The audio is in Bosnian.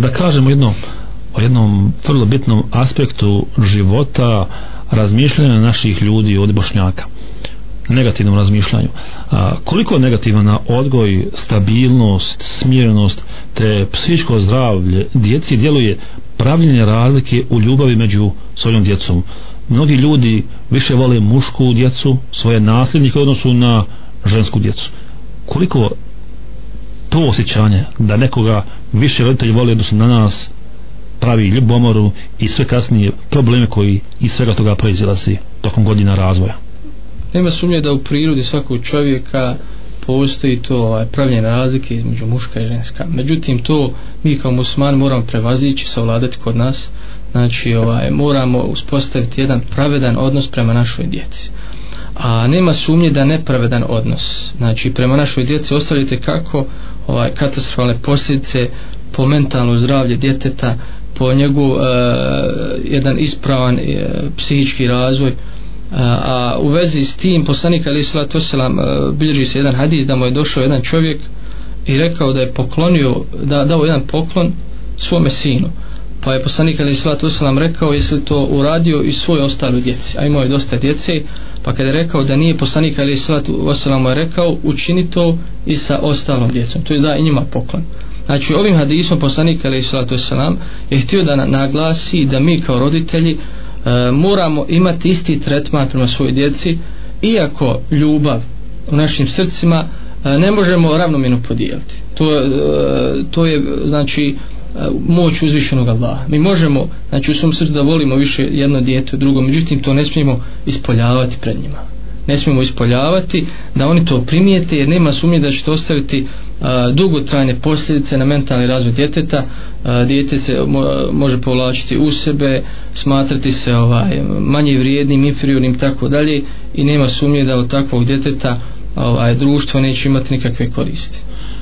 da kažemo jedno o jednom vrlo bitnom aspektu života razmišljanja naših ljudi od bošnjaka negativnom razmišljanju a, koliko je negativan na odgoj stabilnost, smirenost te psihičko zdravlje djeci djeluje pravljenje razlike u ljubavi među svojom djecom mnogi ljudi više vole mušku djecu, svoje nasljednike u odnosu na žensku djecu koliko to osjećanje da nekoga više roditelji vole odnosno na nas pravi ljubomoru i sve kasnije probleme koji iz svega toga proizilazi tokom godina razvoja. Nema sumnje da u prirodi svakog čovjeka postoji to ovaj, pravljene razlike između muška i ženska. Međutim, to mi kao musman moramo prevazići i savladati kod nas. Znači, ovaj, moramo uspostaviti jedan pravedan odnos prema našoj djeci a nema sumnje da nepravedan odnos znači prema našoj djeci ostavljate kako ovaj katastrofalne posljedice po mentalno zdravlje djeteta po njegu e, jedan ispravan e, psihički razvoj e, a u vezi s tim poslanik ali to se nam bilježi se jedan hadis da mu je došao jedan čovjek i rekao da je poklonio da dao jedan poklon svome sinu Pa je poslanik Ali Islalatu Veselam rekao jesi li to uradio i svoj ostali djeci, a imao je dosta djece, pa kada je rekao da nije poslanik Ali Islalatu Veselam je rekao učini to i sa ostalom djecom, to je da i njima poklon. Znači ovim hadisom poslanik Ali Islalatu Veselam je htio da naglasi da mi kao roditelji e, moramo imati isti tretman prema svoj djeci, iako ljubav u našim srcima e, ne možemo ravnomjeno podijeliti. To, e, to je znači E, moć uzvišenog Allaha. Mi možemo, znači u svom srcu da volimo više jedno dijete drugo, međutim to ne smijemo ispoljavati pred njima. Ne smijemo ispoljavati da oni to primijete jer nema sumnje da će to ostaviti a, e, dugotrajne posljedice na mentalni razvoj djeteta. A, e, djete se mo, može povlačiti u sebe, smatrati se ovaj, manje vrijednim, inferiornim tako dalje i nema sumnje da od takvog djeteta ovaj, društvo neće imati nikakve koristi.